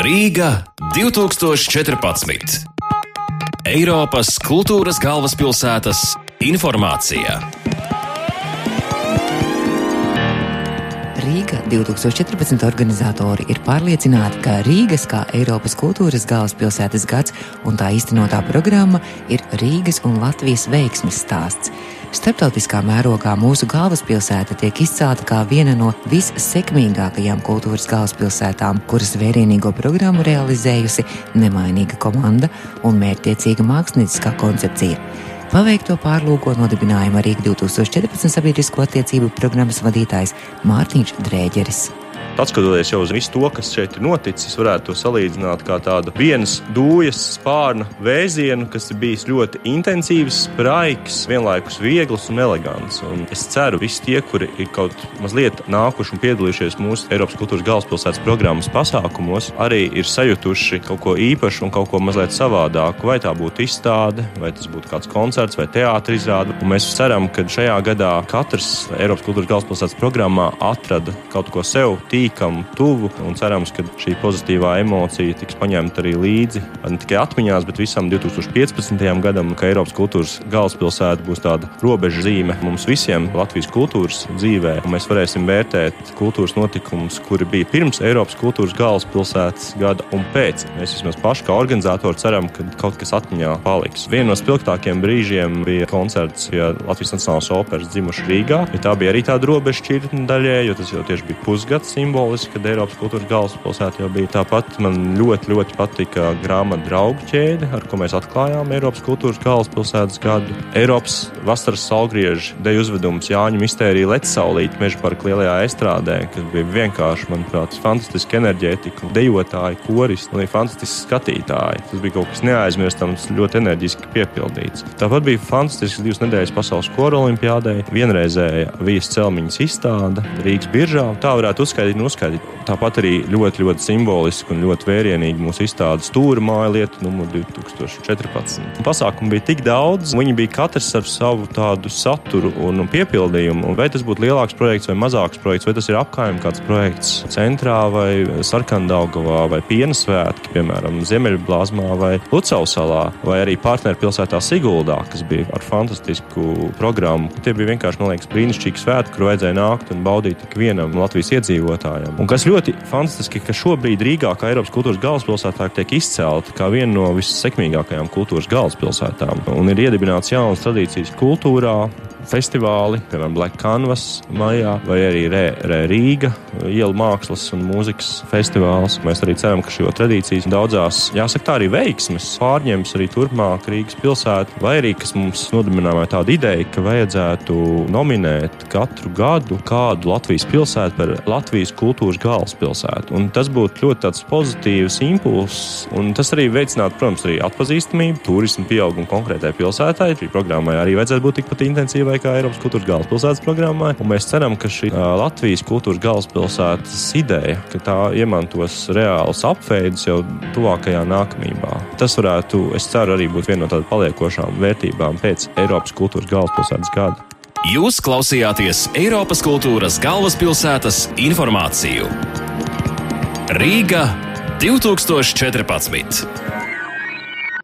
Rīga 2014. Eiropas kultūras galvaspilsētas informācija. Rīga 2014 organizatori ir pārliecināti, ka Rīgas kā Eiropas kultūras galvaspilsētas gads un tā īstenotā programma ir Rīgas un Latvijas veiksmes stāsts. Starptautiskā mērogā mūsu galvaspilsēta tiek izcelta kā viena no vissekmīgākajām kultūras galvaspilsētām, kuras vērienīgo programmu realizējusi nemainīga komanda un mērķtiecīga mākslinieckā koncepcija. Paveikto pārlūko nodibinājuma Rīga 2014 sabiedrisko attiecību programmas vadītājs Mārtiņš Drēģeris. Atskatoties jau uz visu to, kas šeit ir noticis, varētu to salīdzināt kā tādu vienas dūjas spārna vēzienu, kas ir bijis ļoti intensīvs, spraigs, vienlaikus viegls un elegants. Un es ceru, visi tie, kuri ir kaut mazliet nākuši un piedalījušies mūsu Eiropas kultūras galvaspilsētas programmas pasākumos, arī ir sajutuši kaut ko īpašu un kaut ko mazliet savādāku. Vai tā būtu izstāde, vai tas būtu kāds koncerts vai teātris izrāde. Un mēs ceram, ka šajā gadā katrs Eiropas kultūras galvaspilsētas programmā atrada kaut ko sev tīk tīkamu, tuvu. Cerams, ka šī pozitīvā emocija tiks paņemta arī līdzi ne tikai atmiņās, bet visam 2015. gadam, ka Eiropas kultūras galvaspilsēta būs tāda robeža zīme mums visiem Latvijas kultūras dzīvē. Mēs varēsim vērtēt kultūras notikumus, kuri bija pirms Eiropas kultūras galvaspilsētas gada un pēc. Mēs vismaz paši kā organizatori ceram, ka kaut kas atmiņā paliks. Viena no spilgtākajiem brīžiem bija koncerts pie Latvijas Nacionālās operas dzimuši Rīgā. Ja tā bija arī tāda robeža šķirtne daļai, jo tas jau tieši bija pusgads simbols simboliski, kad Eiropas kultūras galvaspilsēta jau bija. Tāpat man ļoti, ļoti patika grāmatu draugu ķēde, ar ko mēs atklājām Eiropas kultūras galvaspilsētas gadu. Eiropas vasaras salgriežu deju uzvedums Jāņu mistērija Lecsaulīt meža parka lielajā estrādē, kas bija vienkārši, manuprāt, fantastiski enerģētika, dejotāji, koristi un fantastiski skatītāji. Tas bija kaut kas neaizmirstams, ļoti enerģiski piepildīts. Tāpat bija fantastisks divas nedēļas pasaules kora olimpiādē, vienreizēja vijas celmiņas izstāde Rīgas biržā. Tā varētu uzskaitīt no uzskaitīt. Tāpat arī ļoti, ļoti simboliski un ļoti vērienīgi mūsu izstādes stūra māja lieta numur 2014. Pasākumu bija tik daudz, viņi bija katrs ar savu tādu saturu un piepildījumu. Vai tas būtu lielāks projekts vai mazāks projekts, vai tas ir apkārtējiem kāds projekts centrā vai Sarkandaugavā vai Pienasvētki, piemēram, Ziemeļblāzmā vai Lucausalā, vai arī partnerpilsētā Siguldā, kas bija ar fantastisku programmu. Tie bija vienkārši, man liekas, brīnišķīgi svētki, kur vajadzēja nākt un baudīt ikvienam Latvijas iedzīvotājam iedzīvotājiem. Un kas ļoti fantastiski, ka šobrīd Rīgā, kā Eiropas kultūras galvaspilsētā, tiek izcelta kā viena no vissekmīgākajām kultūras galvaspilsētām. Un ir iedibināts jaunas tradīcijas kultūrā, festivāli, piemēram, Black Canvas maijā, vai arī Rē, Rē Rīga, ielu mākslas un mūzikas festivāls. Mēs arī ceram, ka šo tradīcijas daudzās, jāsaka, tā arī veiksmes pārņems arī turpmāk Rīgas pilsētu, vai arī, kas mums nodibināja tādu ideju, ka vajadzētu nominēt katru gadu kādu Latvijas pilsētu par Latvijas kultūras galvaspilsētu. Un tas būtu ļoti tāds pozitīvs impulss, un tas arī veicinātu, protams, arī atpazīstamību, turismu pieaugumu konkrētai pilsētai. Šī programmai arī vajadzētu būt tikpat intensīvai vai kā Eiropas kultūras galvaspilsētas programmā. Un mēs ceram, ka šī Latvijas kultūras galvaspilsētas ideja, ka tā iemantos reālus apveidus jau tuvākajā nākamībā. Tas varētu, es ceru, arī būt viena no tādām paliekošām vērtībām pēc Eiropas kultūras galvaspilsētas gada. Jūs klausījāties Eiropas kultūras galvaspilsētas informāciju. Rīga 2014.